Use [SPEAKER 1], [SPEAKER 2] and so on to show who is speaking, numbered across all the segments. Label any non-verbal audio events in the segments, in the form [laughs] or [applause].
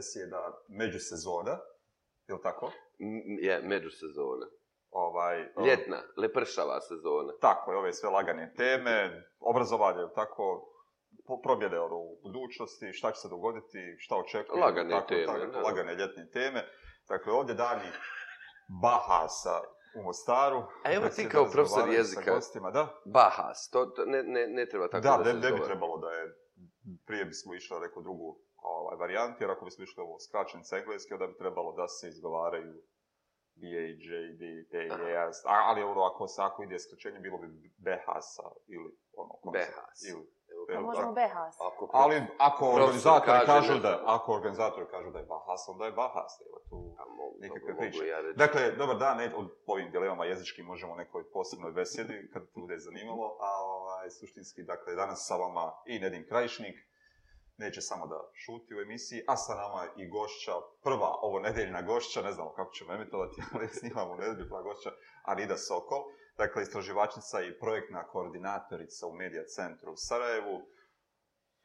[SPEAKER 1] beseda međusezona, je li tako?
[SPEAKER 2] Je, međusezona. Ovaj, um, Ljetna, lepršava sezona.
[SPEAKER 1] Tako je, ove sve lagane teme, obrazovanje, tako, probjede ono, u budućnosti, šta će se dogoditi, šta očekuje.
[SPEAKER 2] Lagane tako, teme. Tako,
[SPEAKER 1] da. lagane ljetne teme. Dakle, ovdje dani Bahasa u Mostaru.
[SPEAKER 2] A evo ti znači, kao profesor jezika. Gostima, da? Bahas, to, to ne, ne, ne treba tako da, da ne, se zove. Da, ne bi
[SPEAKER 1] trebalo da je, prije bismo išli na neku drugu ovaj, varijanti, jer ako bismo išli ovo skraćen s engleske, onda bi trebalo da se izgovaraju B, A, J, D, T, E, S, ali ono, ako, se, ako ide skraćenje, bilo bi BHS-a ili ono...
[SPEAKER 3] BHS. Ili, Evo, možemo BHS. Ako,
[SPEAKER 1] pro... ali ako organizatori kaže, kažu da, ako organizatori kažu da je BHS, onda je BHS. Evo tu mogu, nekakve dobro, priče. Ja reći... Dakle, dobar dan, ne, od ovim dilemama jezički možemo nekoj posebnoj besedi, kad bude zanimalo, a ovaj, suštinski, dakle, danas sa vama i Nedim Krajišnik, neće samo da šuti u emisiji, a sa nama i gošća, prva ovo nedeljna gošća, ne znamo kako ćemo emitovati, [laughs] ali snimamo nedelju, prva gošća, Arida Sokol, dakle istraživačnica i projektna koordinatorica u Medija centru u Sarajevu,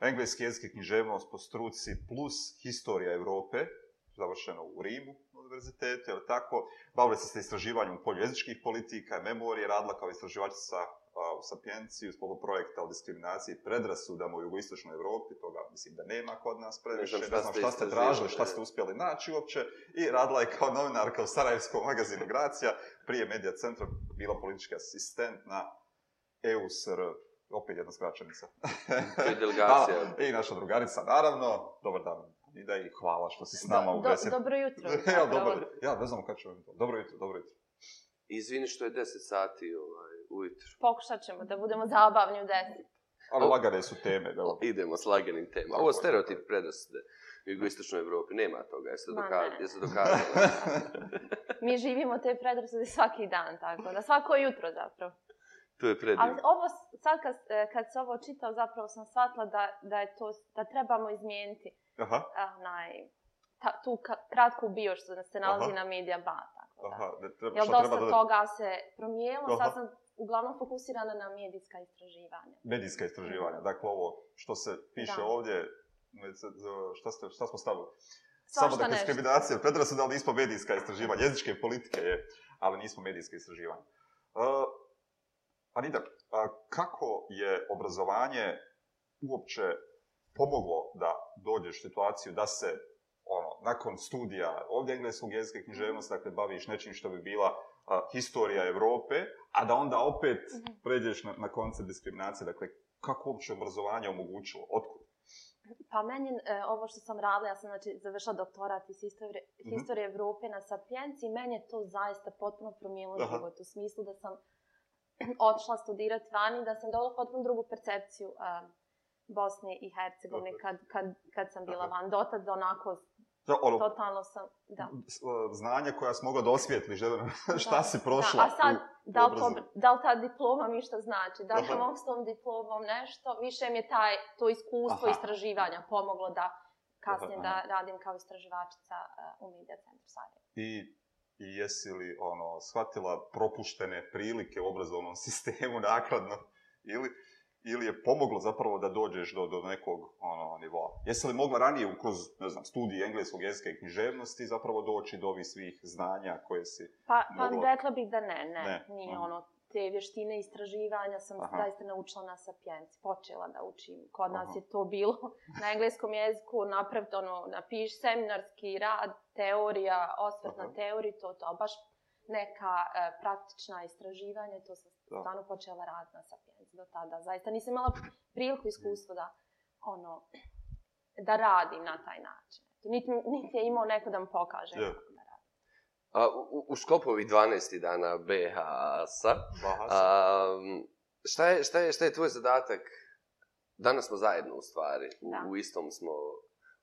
[SPEAKER 1] engleski jezik i književnost po struci plus historija Evrope, završeno u Rimu, na univerzitetu, je tako? Bavili ste se istraživanjem polju jezičkih politika, memorije, radila kao istraživačica a, pa u sapjenciju s poput projekta o diskriminaciji predrasudama u jugoistočnoj Evropi, toga mislim da nema kod nas previše, ne znam šta ste tražili, šta ste uspjeli naći uopće, i radila je kao novinarka u Sarajevskom magazinu Gracija, prije Medija centra, bila politički asistent na EUSR, opet jedna skraćenica. [laughs] I naša drugarica, naravno, dobar dan. I da i hvala što si s nama do, do, u deset.
[SPEAKER 3] Dobro jutro.
[SPEAKER 1] [laughs] ja, dobro, ja ne znam kada ću vam to. Dobro jutro, dobro jutro.
[SPEAKER 2] Izvini što je 10 sati, ovaj, ujutru.
[SPEAKER 3] Pokušat ćemo da budemo zabavni u deci.
[SPEAKER 1] Ali lagane su teme, da [laughs]
[SPEAKER 2] Idemo s laganim temama. Ovo stereotip predosude u jugoistočnoj Evropi. Nema toga, jeste dokazali. Jeste dokazali.
[SPEAKER 3] [laughs] Mi živimo te predrasude svaki dan, tako da. Svako jutro, zapravo.
[SPEAKER 2] To je predivno. Ali ovo,
[SPEAKER 3] sad kad, eh, kad se ovo čitao, zapravo sam shvatila da, da je to, da trebamo izmijeniti. Aha. Onaj, ta, tu kratku bio što se nalazi Aha. na Media Ba. Tako da. Aha, da treba, Jel, šta treba da... Jel dosta toga se promijelo, sad sam uglavnom fokusirana na medijska istraživanja.
[SPEAKER 1] Medijska istraživanja, mhm. dakle ovo što se piše da. ovdje, šta, ste,
[SPEAKER 3] šta
[SPEAKER 1] smo stavili?
[SPEAKER 3] Samo da diskriminacija,
[SPEAKER 1] predrasuda, ali nismo medijska istraživanja, jezičke politike je, ali nismo medijska istraživanja. Uh, Anita, uh, kako je obrazovanje uopće pomoglo da dođeš situaciju da se ono, nakon studija ovdje engleskog jezika i mhm. književnosti, dakle, baviš nečim što bi bila a, historija Evrope, a da onda opet mhm. pređeš na, na koncept diskriminacije, dakle, kako uopće obrazovanje omogućilo, otkud?
[SPEAKER 3] Pa meni, e, ovo što sam radila, ja sam znači, završila doktorat iz mhm. historije, mm -hmm. historije Evrope na Sapienci i meni je to zaista potpuno promijenilo život. U smislu da sam [clears throat] odšla studirati vani, da sam dobila potpuno drugu percepciju a, Bosne i Hercegovine kad, kad, kad sam bila Aha. van. Dotad onako Da, ono, Totalno sam, da. E, Znanja
[SPEAKER 1] koja smo mogla da osvijetliš, da, šta da, si prošla. Da, a sad, u,
[SPEAKER 3] da,
[SPEAKER 1] li to,
[SPEAKER 3] da li ta diploma mi što znači? Da li mogu s tom diplomom nešto? Više mi je taj, to iskustvo Aha. istraživanja pomoglo da kasnije Aha. da radim kao istraživačica e, u Media Center
[SPEAKER 1] Sarajevo. I, I jesi li ono, shvatila propuštene prilike u obrazovnom [laughs] sistemu nakladno? Ili, ili je pomoglo zapravo da dođeš do, do nekog ono, nivoa? Jesi li mogla ranije, kroz, ne znam, studije engleskog jezika i književnosti, zapravo doći do ovih svih znanja koje si pa, pa mogla...
[SPEAKER 3] Pa, rekla bih da ne, ne. ne. Nije Aha. ono, te vještine istraživanja sam Aha. zaista naučila na sapjenci. Počela da učim. Kod Aha. nas je to bilo [laughs] na engleskom jeziku napravit, ono, napiš seminarski rad, teorija, osvrt na teoriju, to, to, baš neka e, praktična istraživanja i to sam stvarno počela rad na sapjenci do tada. Zaista nisam imala priliku iskustva da, ono, da radim na taj način. Niti, niti je imao neko da mu pokaže yeah. kako da radim.
[SPEAKER 2] A, u, u skopovi 12. dana BHS-a, šta, je, šta, je, šta je tvoj zadatak? Danas smo zajedno u stvari, u, u istom smo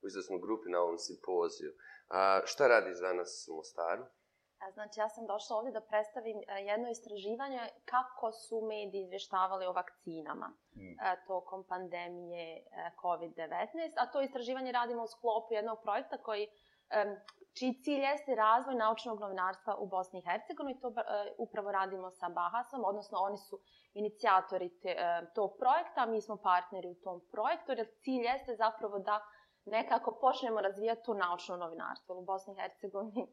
[SPEAKER 2] u istom smo grupi na ovom simpoziju. A, šta radiš danas u Mostaru?
[SPEAKER 3] Znači, ja sam došla ovdje da predstavim e, jedno istraživanje kako su mediji izvještavali o vakcinama mm. E, tokom pandemije e, COVID-19. A to istraživanje radimo u sklopu jednog projekta koji, čiji cilj jeste razvoj naučnog novinarstva u Bosni i Hercegovini. To upravo radimo sa Bahasom, odnosno oni su inicijatori te, tog projekta, a mi smo partneri u tom projektu, jer cilj jeste zapravo da nekako počnemo razvijati to naučno novinarstvo u Bosni i Hercegovini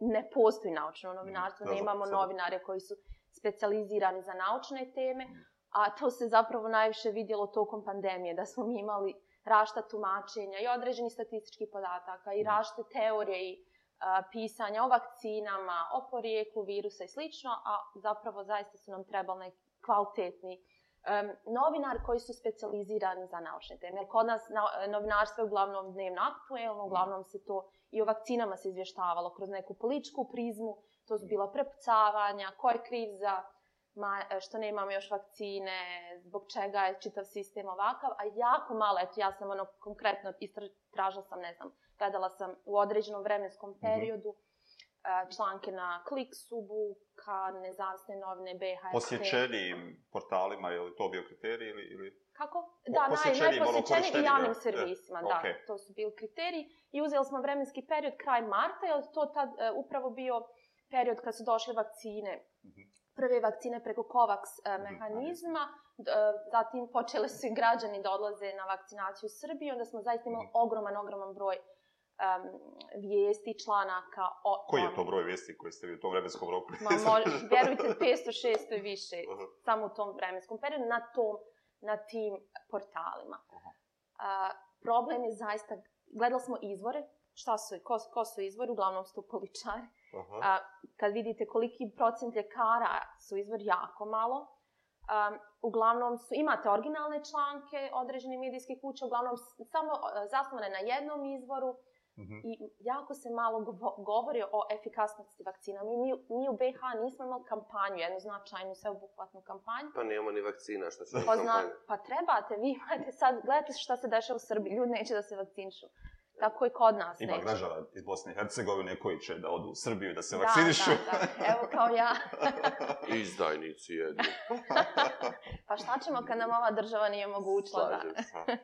[SPEAKER 3] ne postoji naučno novinarstvo, mm, ne imamo novinare koji su specializirani za naučne teme, mm. a to se zapravo najviše vidjelo tokom pandemije, da smo imali rašta tumačenja i određeni statistički podataka i mm. rašte teorije i a, pisanja o vakcinama, o porijeku virusa i slično, a zapravo zaista su nam trebali kvalitetni uh, um, novinar koji su specializirani za naučne teme. Jer kod nas na, novinarstvo je uglavnom dnevno aktuelno, mhm. uglavnom se to i o vakcinama se izvještavalo kroz neku političku prizmu, to su mhm. bila prepucavanja, ko je kriv za ma, e, što nemamo još vakcine, zbog čega je čitav sistem ovakav, a jako malo, eto ja sam ono konkretno istražila sam, ne znam, gledala sam u određenom vremenskom mhm. periodu, mm -hmm Eh, članke na Kliksubu, ka nezavisne novine BHSP.
[SPEAKER 1] Posjećenijim portalima, je li to bio kriterij ili... ili...
[SPEAKER 3] Kako? Da, najposjećenijim naj, ono, naj, javnim je. servisima, e, da, okay. to su bili kriteriji. I uzeli smo vremenski period kraj marta, jer to tad e, upravo bio period kad su došle vakcine. Mm -hmm. Prve vakcine preko COVAX e, mehanizma, mm -hmm. d, e, zatim počele su i građani da odlaze na vakcinaciju u Srbiji, onda smo zaista imali mm -hmm. ogroman, ogroman broj um, vijesti članaka
[SPEAKER 1] o tome. Koji je to broj vijesti koje ste vi u tom vremenskom roku? Ma,
[SPEAKER 3] može, [laughs] vjerujte, 500-600 i više, uh -huh. samo u tom vremenskom periodu, na, tom, na tim portalima. Uh -huh. uh, problem je zaista, gledali smo izvore, šta su, ko, ko su izvori, uglavnom su poličari. Uh -huh. uh, kad vidite koliki procent ljekara su izvor jako malo, Um, uglavnom su, imate originalne članke određene medijske kuće, uglavnom samo uh, zasnovane na jednom izvoru, uh, -hmm. I jako se malo govori o efikasnosti vakcina. Mi, mi u BH nismo imali kampanju, jednu značajnu, sveobuhvatnu kampanju.
[SPEAKER 1] Pa nemamo ni vakcina, što će Pozna, pa,
[SPEAKER 3] pa trebate, vi imate [laughs] sad, gledajte šta se dešava u Srbiji, ljudi neće da se vakcinišu. Tako i kod nas Ima neće. Ima građana
[SPEAKER 1] iz Bosne i Hercegovine koji će da odu u Srbiju da se da, vakcinišu. Da, da,
[SPEAKER 3] evo kao ja.
[SPEAKER 2] [laughs] Izdajnici jedni.
[SPEAKER 3] pa šta ćemo kad nam ova država nije mogućila? Slažem da? se. [laughs]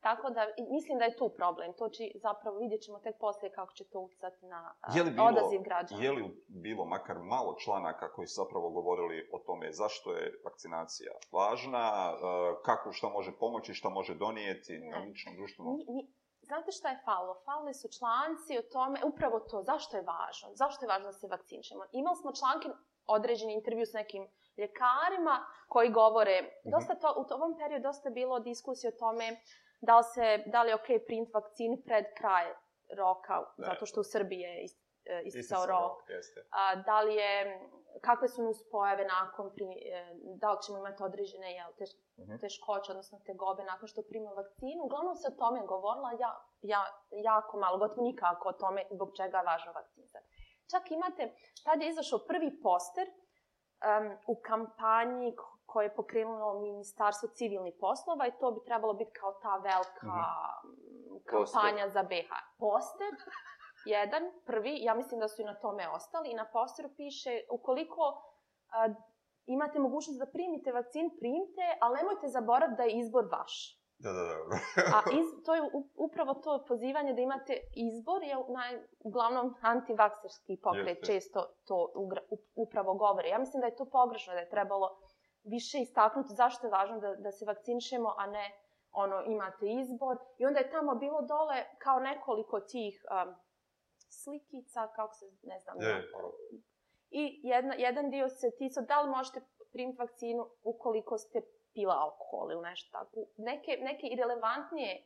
[SPEAKER 3] Tako da, mislim da je tu problem. To će, zapravo, vidjet ćemo tek poslije kako će to ucati na bilo, odaziv građana. Je
[SPEAKER 1] li bilo makar malo članaka koji su zapravo govorili o tome zašto je vakcinacija važna, kako, šta može pomoći, šta može donijeti na ličnom društvenom?
[SPEAKER 3] Znate šta je falo? Falili su članci o tome, upravo to, zašto je važno, zašto je važno da se vakcinčemo. Imali smo članke, određeni intervju s nekim ljekarima koji govore, mhm. dosta to, u ovom periodu dosta bilo diskusije o tome uh, da li, se, da li je ok print vakcin pred kraj roka, ne, zato što u Srbiji je ist, e, istisao rok. A, da li je, kakve su nus pojave nakon, pri, e, da li ćemo imati određene jel, teš, mhm. teškoće, odnosno te gobe nakon što primio vakcinu. Uglavnom se o tome govorila ja, ja, jako malo, gotovo nikako o tome zbog čega je važna vakcina. Čak imate, tad je izašao prvi poster um, u kampanji koje je pokrenulo ministarstvo civilnih poslova i to bi trebalo biti kao ta velika uh mhm. -huh. kampanja Poster. za BH. Poster, jedan, prvi, ja mislim da su i na tome ostali, i na posteru piše ukoliko a, imate mogućnost da primite vakcin, primite, ali nemojte zaboraviti da je izbor vaš.
[SPEAKER 1] Da, da, da.
[SPEAKER 3] a iz, to je upravo to pozivanje da imate izbor, je naj, uglavnom antivakserski pokret Jeste. često to ugra, upravo govori. Ja mislim da je to pogrešno, da je trebalo uh, više istaknuto zašto je važno da, da se vakcinišemo, a ne ono imate izbor. I onda je tamo bilo dole kao nekoliko tih um, slikica, kako se ne znam. Je, ono. I jedna, jedan dio se ticao da li možete primiti vakcinu ukoliko ste pila alkohol ili nešto tako. Neke, neke irelevantnije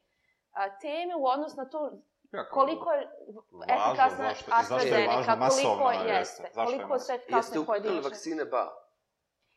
[SPEAKER 3] a, teme u odnosu na to Kako, koliko je efikasna AstraZeneca, koliko je, jeste, zašto koliko
[SPEAKER 2] je se efikasna pojedinačna. Jeste ukupili vakcine ba?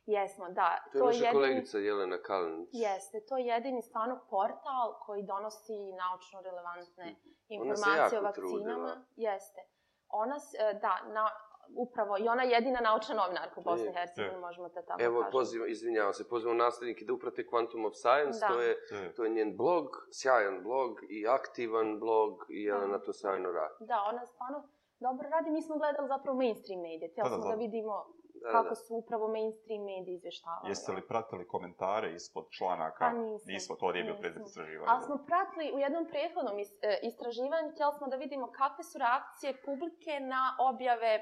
[SPEAKER 3] Jesmo, da.
[SPEAKER 2] To, to je naša jedini... kolegica Jelena Kalinic. Jeste,
[SPEAKER 3] to je jedini stvarno portal koji donosi naučno relevantne mhm. informacije o vakcinama. Trudila. Jeste. Ona, e, da, na, upravo, i ona je jedina naučna novinarka u Bosni i Hercegovini, možemo to tako Evo, pozivam,
[SPEAKER 2] izvinjavam se, pozivam naslednike
[SPEAKER 3] da
[SPEAKER 2] uprate Quantum of Science, da. to je, to je njen blog, sjajan blog i aktivan blog i Jelena to sjajno radi.
[SPEAKER 3] Da, ona stvarno dobro radi, mi smo gledali zapravo mainstream medije, htjeli pa smo da vidimo da, kako su upravo mainstream medije izveštavali. Jeste
[SPEAKER 1] li pratili komentare ispod članaka? Pa nisam. Nismo, to nije bio predmet istraživanja.
[SPEAKER 3] Ali smo pratili u jednom prethodnom e, istraživanju, htjeli smo da vidimo kakve su reakcije publike na objave e,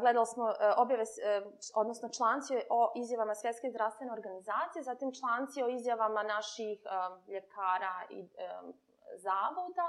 [SPEAKER 3] Gledali smo e, objave, odnosno članci o izjavama Svjetske zdravstvene organizacije, zatim članci o izjavama naših ljekara i zavoda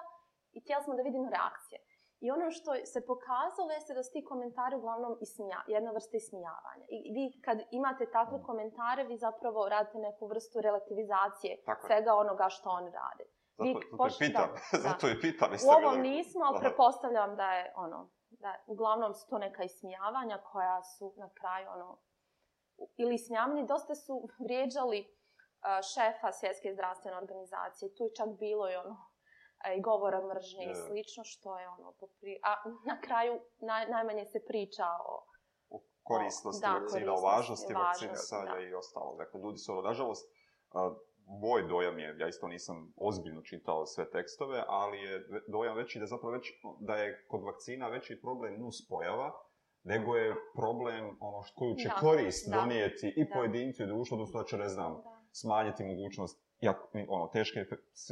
[SPEAKER 3] i htjeli smo da vidimo reakcije. Uh, I ono što se pokazalo jeste da su ti komentari uglavnom ismija, jedna vrsta ismijavanja. I vi kad imate takve mm. komentare, vi zapravo radite neku vrstu relativizacije Tako svega je. onoga što oni rade.
[SPEAKER 1] Zato, vi, zato
[SPEAKER 3] pošto, je
[SPEAKER 1] pitan. [laughs] Da, zato je
[SPEAKER 3] pitan. U ovom gledali. Ono- nismo, ali prepostavljam da je ono, da uglavnom su to neka ismijavanja koja su na kraju ono, ili ismijavanje. Dosta su vrijeđali šefa Svjetske zdravstvene organizacije. Tu je čak bilo i ono, i govora mržnje i slično, što je ono, popri... a na kraju naj, najmanje se priča o
[SPEAKER 1] o korisnosti o,
[SPEAKER 3] da,
[SPEAKER 1] vakcina, korisnosti, o važnosti važnost, vakcinisanja i ostalo. Dakle, ljudi su ono, nažalost, moj dojam je, ja isto nisam ozbiljno čitao sve tekstove, ali je dojam veći da zapravo već, da je kod vakcina veći problem nus pojava, nego je problem ono što koju će da, korist da, donijeti i da. pojedincu i društvu, odnosno da će, ne znam, da. smanjiti mogućnost ono, teške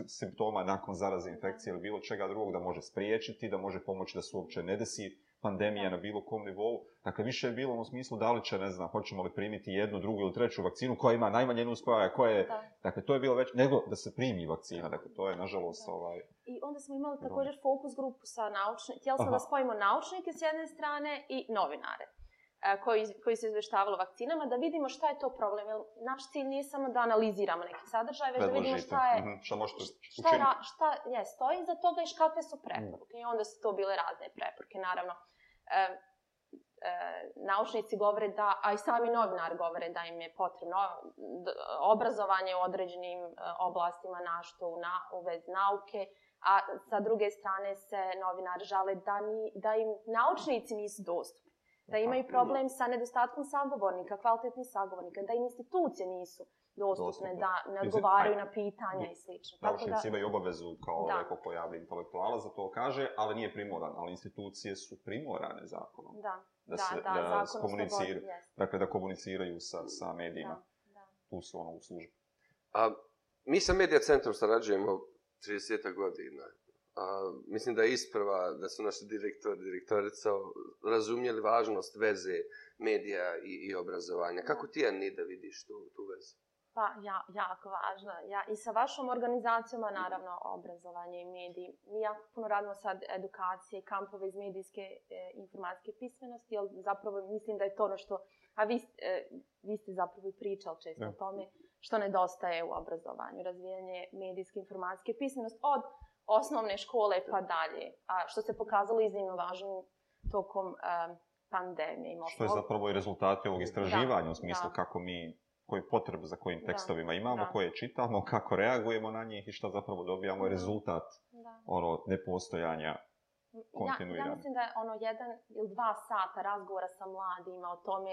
[SPEAKER 1] simptoma nakon zaraze infekcije ili bilo čega drugog da može spriječiti, da može pomoći da se uopće ne desi pandemija na bilo kom nivou. Dakle, više je bilo u smislu da li će, ne znam, hoćemo li primiti jednu, drugu ili treću vakcinu koja ima najmanje uspojaja, koja je, dakle, to je bilo već, nego da se primi vakcina, dakle, to je, nažalost, ovaj...
[SPEAKER 3] I onda smo imali također fokus grupu sa naučnikom, htjeli smo da spojimo naučnike s jedne strane i novinare koji, koji se izveštavalo vakcinama, da vidimo šta je to problem. Jer naš cilj nije samo da analiziramo neke sadržaje, već da vidimo šta je, mhm, šta, možete šta, ra, šta je, stoji za toga i kakve su preporuke. I onda su to bile razne preporuke, naravno. E, e, naučnici govore da, a i sami novinar govore da im je potrebno obrazovanje u određenim e, oblastima našto u, na, u vezi nauke, a sa druge strane se novinar žale da, ni, da im naučnici nisu dostupni da imaju problem sa nedostatkom sagovornika, kvalitetnih sagovornika, da institucije nisu dostupne, da ne odgovaraju na pitanja i slično. Naučnici
[SPEAKER 1] imaju obavezu kao da. neko pojavi intelektuala za to kaže, ali nije primoran, ali institucije su primorane zakonom.
[SPEAKER 3] Da, da, se, da, da, da komuniciraju, dakle
[SPEAKER 1] da komuniciraju sa, sa medijima. Da, da. Tu su ono u službi.
[SPEAKER 2] A, mi sa Medija centrom sarađujemo 30 godina. A, mislim da je isprva da su naši direktor i direktorica razumijeli važnost veze medija i, i obrazovanja. Kako ti, Anida, vidiš tu, tu vezu?
[SPEAKER 3] Pa,
[SPEAKER 2] ja,
[SPEAKER 3] jako važno. Ja, I sa vašom organizacijom, a naravno obrazovanje i mediji. Mi jako puno radimo sad edukacije i kampove iz medijske e, informatike pismenosti, jer zapravo mislim da je to ono što... A vi, e, vi ste zapravo i pričali često ja. o tome što nedostaje u obrazovanju. Razvijanje medijske informatike pismenosti od osnovne škole pa dalje, a što se pokazalo iznimno važno tokom eh, pandemije.
[SPEAKER 1] Što je zapravo i rezultat ovog istraživanja da, u smislu da. kako mi koje potrebe za kojim tekstovima da, imamo, da. koje čitamo, kako reagujemo na njih i šta zapravo dobijamo je mhm. rezultat da. ono nepostojanja
[SPEAKER 3] kontinuirano. Ja, ja mislim da je ono jedan ili dva sata razgovora sa mladima o tome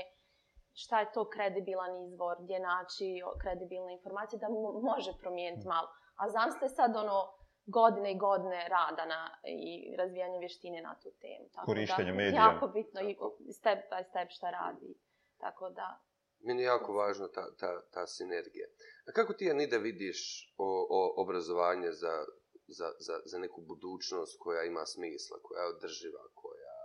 [SPEAKER 3] šta je to kredibilan izvor, gdje naći kredibilne informacije da mu može promijeniti mhm. malo. A zamste sad ono godine i godine rada na, i razvijanje vještine na tu temu. Tako
[SPEAKER 1] Korištenje da, medija.
[SPEAKER 3] Jako bitno tako. i step by step šta radi. Tako da...
[SPEAKER 2] Meni je jako važna ta, ta, ta sinergija. A kako ti, Anida, vidiš o, o obrazovanje za, za, za, za neku budućnost koja ima smisla, koja je održiva, koja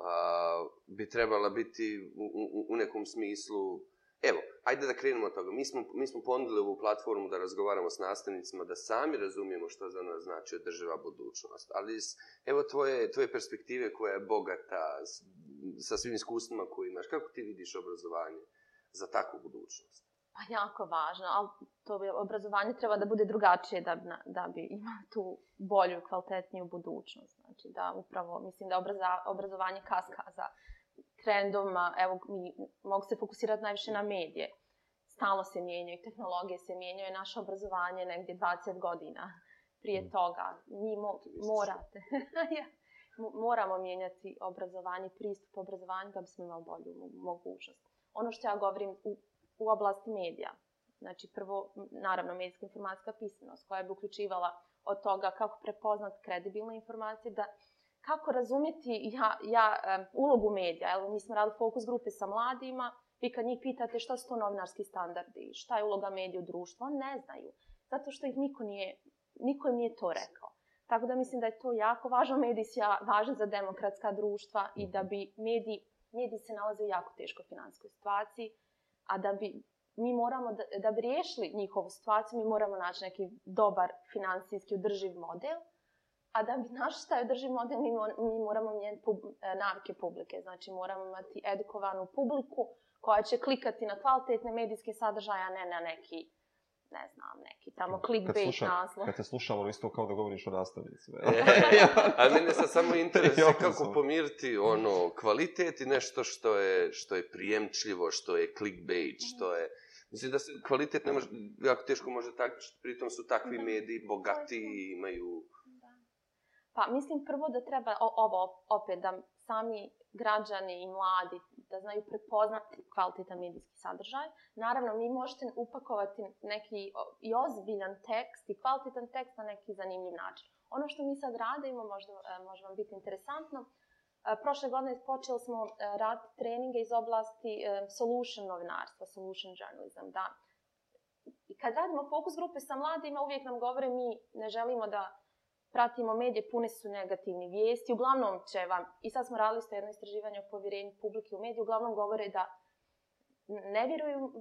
[SPEAKER 2] a, bi trebala biti u, u, u nekom smislu uh, Evo, ajde da krenemo od toga. Mi smo, mi smo ponudili ovu platformu da razgovaramo s nastavnicima, da sami razumijemo što za nas znači održava budućnost. Ali iz, evo tvoje, tvoje perspektive koja je bogata, s, sa svim iskustvima koje imaš, kako ti vidiš obrazovanje za takvu budućnost?
[SPEAKER 3] Pa jako važno, ali to bi, obrazovanje treba da bude drugačije da, da bi imao tu bolju, kvalitetniju budućnost. Znači da upravo, mislim da obraza, obrazovanje kaska za, trendovima, evo, mogu se fokusirati najviše na medije. Stalo se mijenjaju, tehnologije se mijenjaju, naše obrazovanje negdje 20 godina prije mm. toga. Mi mo morate. [laughs] Moramo mijenjati obrazovanje, pristup obrazovanju da bismo imali bolju mogućnost. Ono što ja govorim u, u oblasti medija, znači prvo, naravno, medijska informacijska pismenost koja bi uključivala od toga kako prepoznat kredibilne informacije, da kako razumjeti ja, ja um, ulogu medija. Evo, mi smo radili fokus grupe sa mladima, vi kad njih pitate šta su to novinarski standardi, šta je uloga medija u društvu, oni ne znaju. Zato što ih niko, nije, niko im nije to rekao. Tako da mislim da je to jako važno medijsija, važno za demokratska društva i da bi mediji, mediji se nalaze u jako teškoj finanskoj situaciji, a da bi mi moramo, da, da bi riješili njihovu situaciju, mi moramo naći neki dobar finansijski održiv model, A da bi naš taj održiv model, mi, mi moramo mijeniti pub, e, navike publike. Znači, moramo imati edukovanu publiku koja će klikati na kvalitetne medijske sadržaje, a ne na neki, ne znam, neki tamo clickbait kad naslov.
[SPEAKER 1] Kad
[SPEAKER 3] te
[SPEAKER 1] slušalo, ono isto kao da govoriš o nastavnici. e,
[SPEAKER 2] [laughs] a mene se samo interesuje kako pomiriti ono kvalitet i nešto što je, što je prijemčljivo, što je clickbait, što je... Mislim da se kvalitet ne može, jako teško može tako, pritom su takvi mediji bogati imaju...
[SPEAKER 3] Pa mislim prvo da treba o, ovo opet da sami građani i mladi da znaju prepoznati kvalitetan medijski sadržaj. Naravno, mi možete upakovati neki i ozbiljan tekst i kvalitetan tekst na neki zanimljiv način. Ono što mi sad radimo možda, e, može vam biti interesantno. E, prošle godine počeli smo e, rad treninge iz oblasti solution novinarstva, solution journalism. Da. I kad radimo fokus grupe sa mladima, uvijek nam govore mi ne želimo da pratimo medije, pune su negativni vijesti, uglavnom će vam, i sad smo radili sa jedno istraživanje o povjerenju publike u mediju, uglavnom govore da ne vjeruju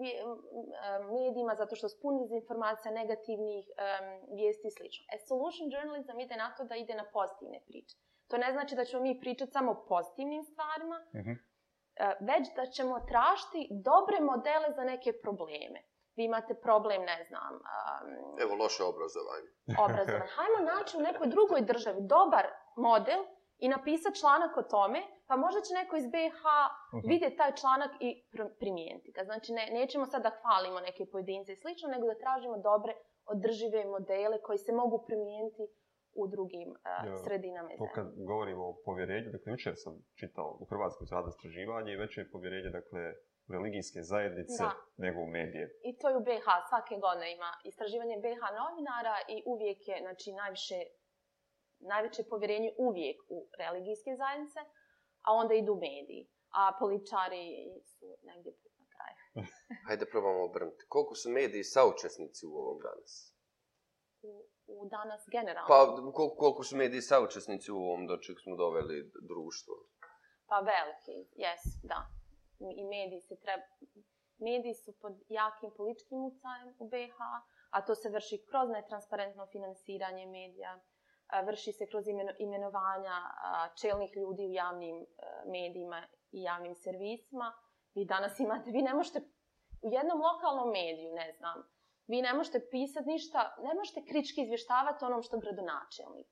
[SPEAKER 3] medijima zato što su puni informacija negativnih um, vijesti i sl. E, solution journalism ide na to da ide na pozitivne priče. To ne znači da ćemo mi pričati samo o pozitivnim stvarima, uh mhm. -huh. E, već da ćemo tražiti dobre modele za neke probleme vi imate problem, ne znam...
[SPEAKER 2] Um, Evo, loše obrazovanje.
[SPEAKER 3] [laughs] Obrazovanje. Hajmo naći u nekoj drugoj državi dobar model i napisati članak o tome, pa možda će neko iz BH mhm. vidjeti taj članak i pr primijeniti ga. Znači, ne, nećemo sad da hvalimo neke pojedince i slično, nego da tražimo dobre održive modele koji se mogu primijeniti u drugim uh, sredinama.
[SPEAKER 1] To kad govorimo o povjerenju, dakle, jučer sam čitao u Hrvatskoj zrada straživanje i veće je povjerenje, dakle, religijske zajednice da. nego u medije.
[SPEAKER 3] I to je u BH, svake godine ima istraživanje BH novinara i uvijek je, znači, najviše, najveće povjerenje uvijek u religijske zajednice, a onda idu mediji, a političari su negdje put na kraj.
[SPEAKER 2] [laughs] Hajde probamo obrnuti. Koliko su mediji saučesnici u ovom danas?
[SPEAKER 3] U, u danas generalno? Pa,
[SPEAKER 2] kol, koliko su mediji saučesnici u ovom do čeg smo doveli društvo?
[SPEAKER 3] Pa veliki, jes, da i mediji se treba... Mediji su pod jakim političkim ucajem u BH, a to se vrši kroz netransparentno finansiranje medija, vrši se kroz imenovanja čelnih ljudi u javnim e, medijima i javnim servisima. Vi danas [laughs] imate, vi ne možete u jednom lokalnom mediju, ne znam, vi ne možete pisati ništa, ne možete krički izvještavati onom što gradonačelnik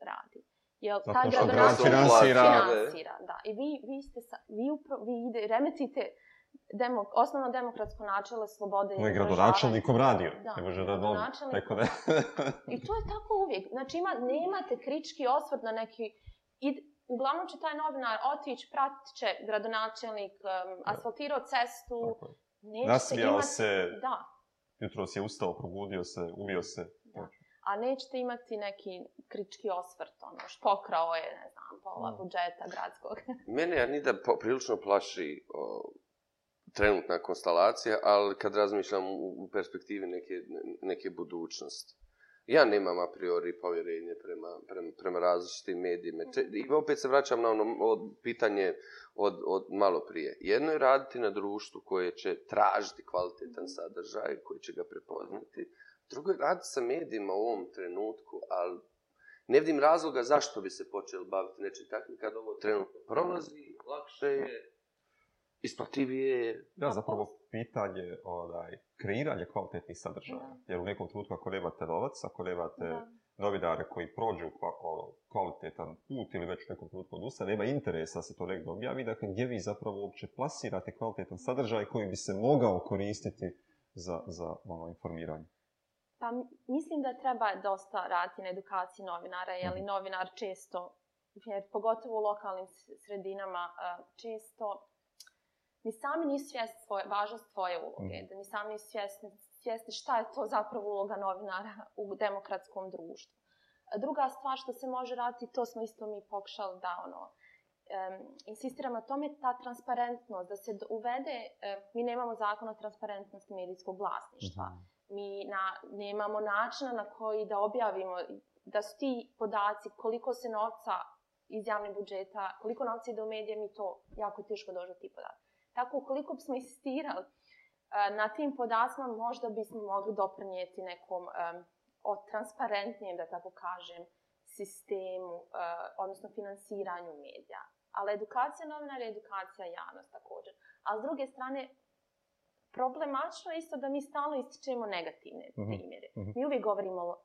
[SPEAKER 3] radi
[SPEAKER 1] jel ta gradonačelnik finansira. finansira, da.
[SPEAKER 3] I vi vi ste sa, vi upro, vi ide remetite demok, osnovno demokratsko načelo slobode. Moj
[SPEAKER 1] gradonačelnikom radio. Ne može da dom. Tako da.
[SPEAKER 3] I to je tako uvijek. Znači ima nemate krički osvrt na neki id, Uglavnom će taj novinar otić, pratit će gradonačelnik, um, asfaltirao cestu, neće
[SPEAKER 1] se imati... se, da. jutro se je ustao, probudio se, umio se,
[SPEAKER 3] a nećete imati neki krički osvrt, ono, pokrao je, ne znam, pola mm. budžeta gradskog. [laughs]
[SPEAKER 2] Mene Anida prilično plaši o, trenutna konstalacija, ali kad razmišljam u, u perspektivi neke, neke budućnosti. Ja nemam a priori povjerenje prema, prema, prema različitim medijima. Mm. I opet se vraćam na ono od, pitanje od, od malo prije. Jedno je raditi na društvu koje će tražiti kvalitetan mm. sadržaj, koji će ga prepoznati. Mm -hmm drugo je rad sa medijima u ovom trenutku, ali ne vidim razloga zašto bi se počeli baviti nečim takvim kad ovo trenutno prolazi, lakše je, isplativije je.
[SPEAKER 1] Ja, zapravo, pitanje onaj, kreiranje kvalitetnih sadržaja. Da. Jer u nekom trenutku ako nemate novac, ako nemate da. novinare koji prođu ono, kvalitetan put ili već u nekom trenutku odustaje, nema interesa da se to negdje objavi, dakle gdje vi zapravo uopće plasirate kvalitetan sadržaj koji bi se mogao koristiti za, za ono informiranje.
[SPEAKER 3] Pa mislim da treba dosta raditi na edukaciji novinara, jer mhm. novinar često, jer pogotovo u lokalnim sredinama, e, često ni sami nisu svjesni svoje, važnost svoje uloge, mhm. da ni sami nisu svjesni, svjesni šta je to zapravo uloga novinara u demokratskom društvu. E, druga stvar što se može raditi, to smo isto mi pokušali da ono, um, insistiramo na tome, ta transparentnost, da se uvede, um, mi nemamo zakon o transparentnosti medijskog vlasništva, mm -hmm mi na, nemamo načina na koji da objavimo da su ti podaci koliko se novca iz javne budžeta, koliko novca ide u medije, mi to jako teško dođe ti podaci. Tako, ukoliko bismo insistirali e, na tim podacima, možda bismo mogli doprinijeti nekom um, o transparentnijem, da tako kažem, sistemu, uh, odnosno finansiranju medija. Ali edukacija novinara je edukacija javnost također. A s druge strane, problematično je isto da mi stalno ističemo negativne mm -hmm. primjere. Mm -hmm. Mi uvijek govorimo o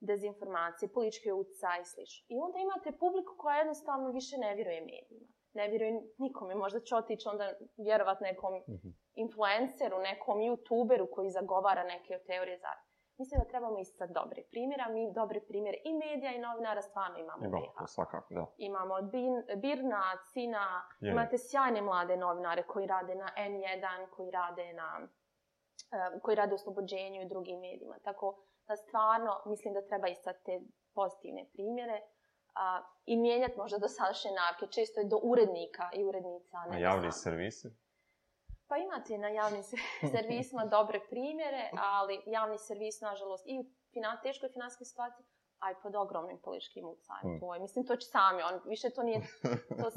[SPEAKER 3] dezinformaciji, političkoj utica i sl. I onda imate publiku koja jednostavno više ne vjeruje medijima. Ne vjeruje nikome. Možda će otići onda vjerovat nekom mm -hmm. influenceru, nekom youtuberu koji zagovara neke teorije zavisnosti. Mislim da trebamo isti sa dobri primjera. Mi dobri primjer i medija i novinara stvarno imamo. Imamo, svakako,
[SPEAKER 1] da.
[SPEAKER 3] Imamo Bin, Birna, Cina, Jeli. imate sjajne mlade novinare koji rade na N1, koji rade na eh, koji rade u slobođenju i drugim medijima. Tako da stvarno mislim da treba istati te pozitivne primjere a, i mijenjati možda do sadašnje navike. Često je do urednika i urednica. A
[SPEAKER 1] javni servise?
[SPEAKER 3] Pa imate na
[SPEAKER 1] javnim
[SPEAKER 3] [laughs] servisima dobre primjere, ali javni servis, nažalost, i u fina, teškoj finanskoj situaciji, aj pod ogromnim političkim utjecajem. Mm. Je, mislim, to će sami, on više to nije... [laughs] To,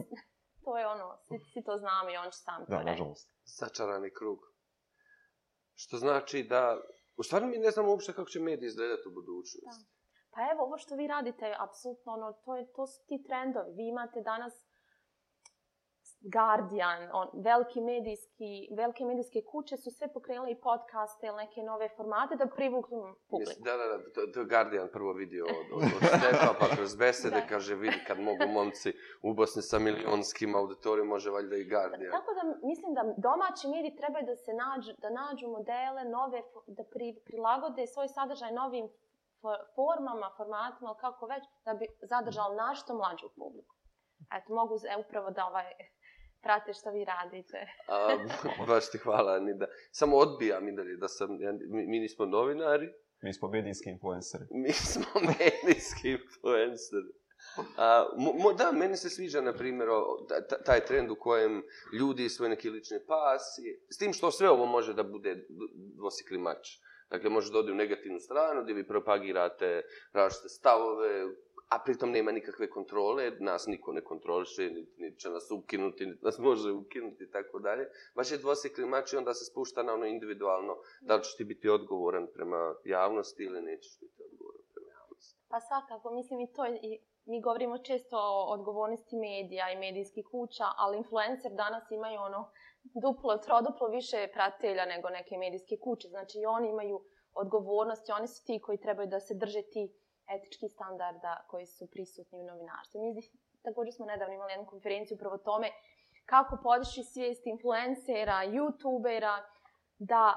[SPEAKER 3] to je ono, svi, svi to znamo i on će sami da, to
[SPEAKER 2] nažalost. reći. Da, nažalost. Sačarani krug. Što znači da... U stvari mi ne znamo uopšte kako će mediji izgledati u budućnosti.
[SPEAKER 3] Pa evo, ovo što vi radite, apsolutno, ono, to, je, to su ti trendovi. Vi imate danas Guardian, on, veliki medijski, velike medijske kuće su sve pokrenule i podcaste ili neke nove formate da privuknu publiku. Da, da, da,
[SPEAKER 2] to, to Guardian prvo vidio od, od, od Stefa, [laughs] pa kroz besede da. kaže vidi kad mogu momci u Bosni sa milionskim auditorijom, može valjda i Guardian.
[SPEAKER 3] Tako da mislim da domaći mediji trebaju da se nađu, da nađu modele nove, da pri, prilagode svoj sadržaj novim formama, formatima, kako već, da bi zadržali našto mlađu publiku. Eto, mogu e, upravo da ovaj prate što vi radite.
[SPEAKER 2] [laughs] A, [laughs] baš ti hvala, Nida. Samo odbijam, Nida, da sam, ja, mi, mi nismo novinari.
[SPEAKER 1] Mi smo medijski influenceri.
[SPEAKER 2] [laughs] Mi smo medijski influenceri. A, mo, da, meni se sviđa, na primjer, taj trend u kojem ljudi svoje neke lične pasi, s tim što sve ovo može da bude dvosikli mač. Dakle, može da ode u negativnu stranu, gdje vi propagirate različite stavove, a pritom nema nikakve kontrole, nas niko ne kontroliše, niti ni će nas ukinuti, niti nas može ukinuti i tako dalje. Baš je dvosekli mač i onda se spušta na ono individualno, da li ćeš ti biti odgovoran prema javnosti ili nećeš biti odgovoran prema javnosti.
[SPEAKER 3] Pa svakako, mislim i to je, i mi govorimo često o odgovornosti medija i medijskih kuća, ali influencer danas imaju ono duplo, troduplo više pratelja nego neke medijske kuće. Znači i oni imaju odgovornosti, oni su ti koji trebaju da se drže ti uh, etičkih standarda koji su prisutni u novinarstvu. Mi također smo nedavno imali jednu konferenciju upravo o tome kako podići svijest influencera, youtubera, da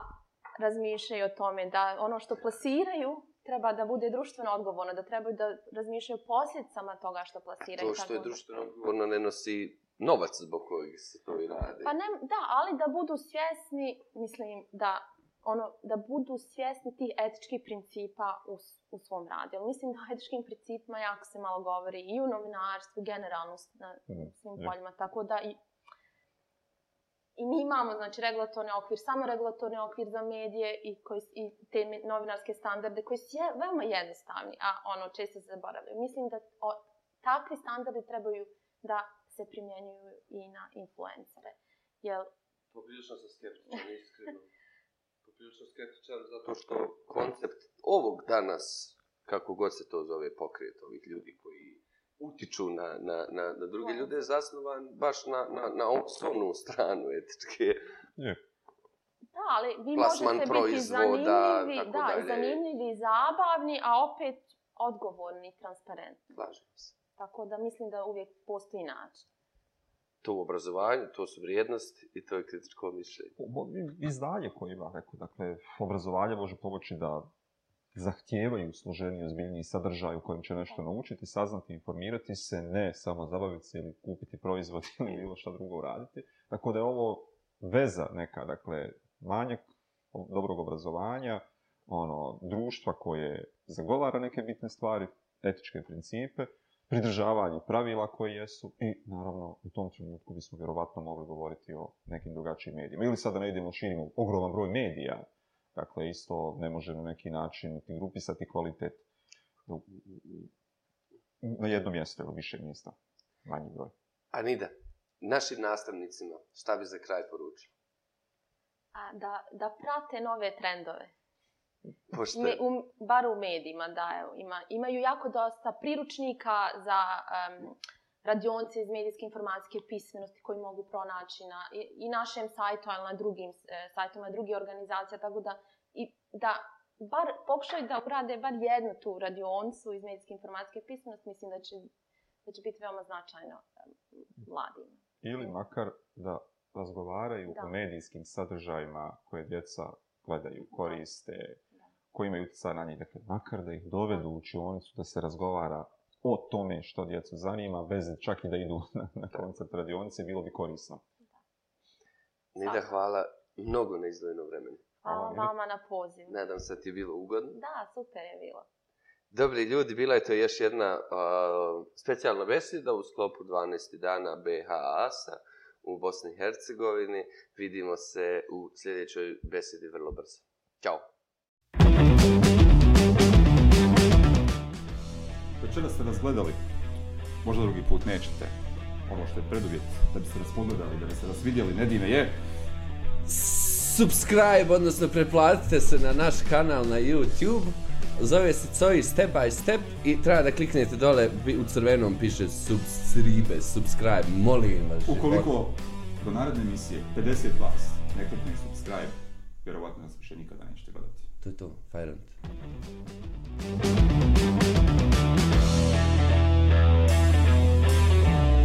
[SPEAKER 3] razmišljaju o tome da ono što plasiraju treba da bude društveno odgovorno, da trebaju da razmišljaju posljedicama toga što plasiraju. To
[SPEAKER 2] što je društveno odgovorno ne nosi novac zbog kojeg se to i radi. Pa ne,
[SPEAKER 3] da, ali da budu svjesni, mislim, da ono, da budu svjesni tih etičkih principa u, u svom radu. Jer mislim da o etičkim principima jako se malo govori i u novinarstvu, generalno na mhm, svim poljima. Tako da i, i mi imamo, znači, regulatorni okvir, samo regulatorni okvir za medije i, koji, i te novinarske standarde koji su je, veoma jednostavni, a ono, često se zaboravljaju. Mislim da o, takvi standardi trebaju da se primjenjuju i na influencere. Jel...
[SPEAKER 2] Pobiljušno sam skeptičan, iskreno. [laughs] prilično skeptičan zato što koncept ovog danas, kako god se to zove pokret ovih ljudi koji utiču na, na, na, na druge ljude, je zasnovan baš na, na, na osnovnu stranu etičke. Je.
[SPEAKER 3] Da, ali vi Plasman možete biti zanimljivi, tako da, dalje. zanimljivi i zabavni, a opet odgovorni i transparentni. Slažim
[SPEAKER 2] se.
[SPEAKER 3] Tako da mislim da uvijek postoji način
[SPEAKER 2] to obrazovanje, to su vrijednosti i to je kritičko mišljenje. I, i znanje koje
[SPEAKER 1] ima, rekao, dakle, obrazovanje može pomoći da zahtijevaju složeni ozbiljni sadržaj u kojem će nešto naučiti, saznati, informirati se, ne samo zabaviti se ili kupiti proizvod [laughs] ili bilo šta drugo uraditi. Tako da je ovo veza neka, dakle, manjak dobrog obrazovanja, ono, društva koje zagovara neke bitne stvari, etičke principe, pridržavanje pravila koje jesu i naravno u tom trenutku bismo vjerovatno mogli govoriti o nekim drugačijim medijima. Ili sada ne idemo širimo ogroman broj medija, dakle isto ne može na neki način ti grupisati kvalitet na jedno mjesto ili više mjesta, manji broj.
[SPEAKER 2] Anida, našim nastavnicima šta bi za kraj poručila?
[SPEAKER 3] A, da, da prate nove trendove, Pošte... Ne, um, bar u medijima, da, evo, ima, imaju jako dosta priručnika za um, radionce iz medijske informacijske pismenosti koji mogu pronaći na i, i našem sajtu, ali na drugim e, sajtima, drugih organizacija, tako da, i, da bar pokušaju da urade bar jednu tu radioncu iz medijske informacijske pismenosti, mislim da će, da će biti veoma značajno um, mladim.
[SPEAKER 1] Ili makar da razgovaraju da. o medijskim sadržajima koje djeca gledaju, koriste, da koji imaju utjecaj na njih. Dakle, makar da ih dovedu u učionicu, da se razgovara o tome što djecu zanima, bez čak i da idu [laughs] na, na koncert radionice, bilo bi korisno.
[SPEAKER 2] Da. Nida, hvala mnogo na izdvojeno vremenu. Hvala
[SPEAKER 3] vama na poziv.
[SPEAKER 2] Nadam se ti je bilo ugodno.
[SPEAKER 3] Da, super je bilo.
[SPEAKER 2] Dobri ljudi, bila je to još jedna uh, specijalna beseda u sklopu 12. dana BH ASA u Bosni i Hercegovini. Vidimo se u sljedećoj besedi vrlo brzo. Ćao!
[SPEAKER 1] Večera ste nas gledali, možda drugi put nećete, ono što je preduvjet da biste nas pogledali, da biste nas vidjeli, Nedine je...
[SPEAKER 2] Subscribe, odnosno preplatite se na naš kanal na YouTube, zove se Coji Step by Step i treba da kliknete dole, u crvenom piše subscribe, subscribe, molim
[SPEAKER 1] vas. Ukoliko do naredne emisije 50 vas ne klikne subscribe, vjerovatno nas više nikada nećete gledati.
[SPEAKER 2] To je to, fire on. Thank you.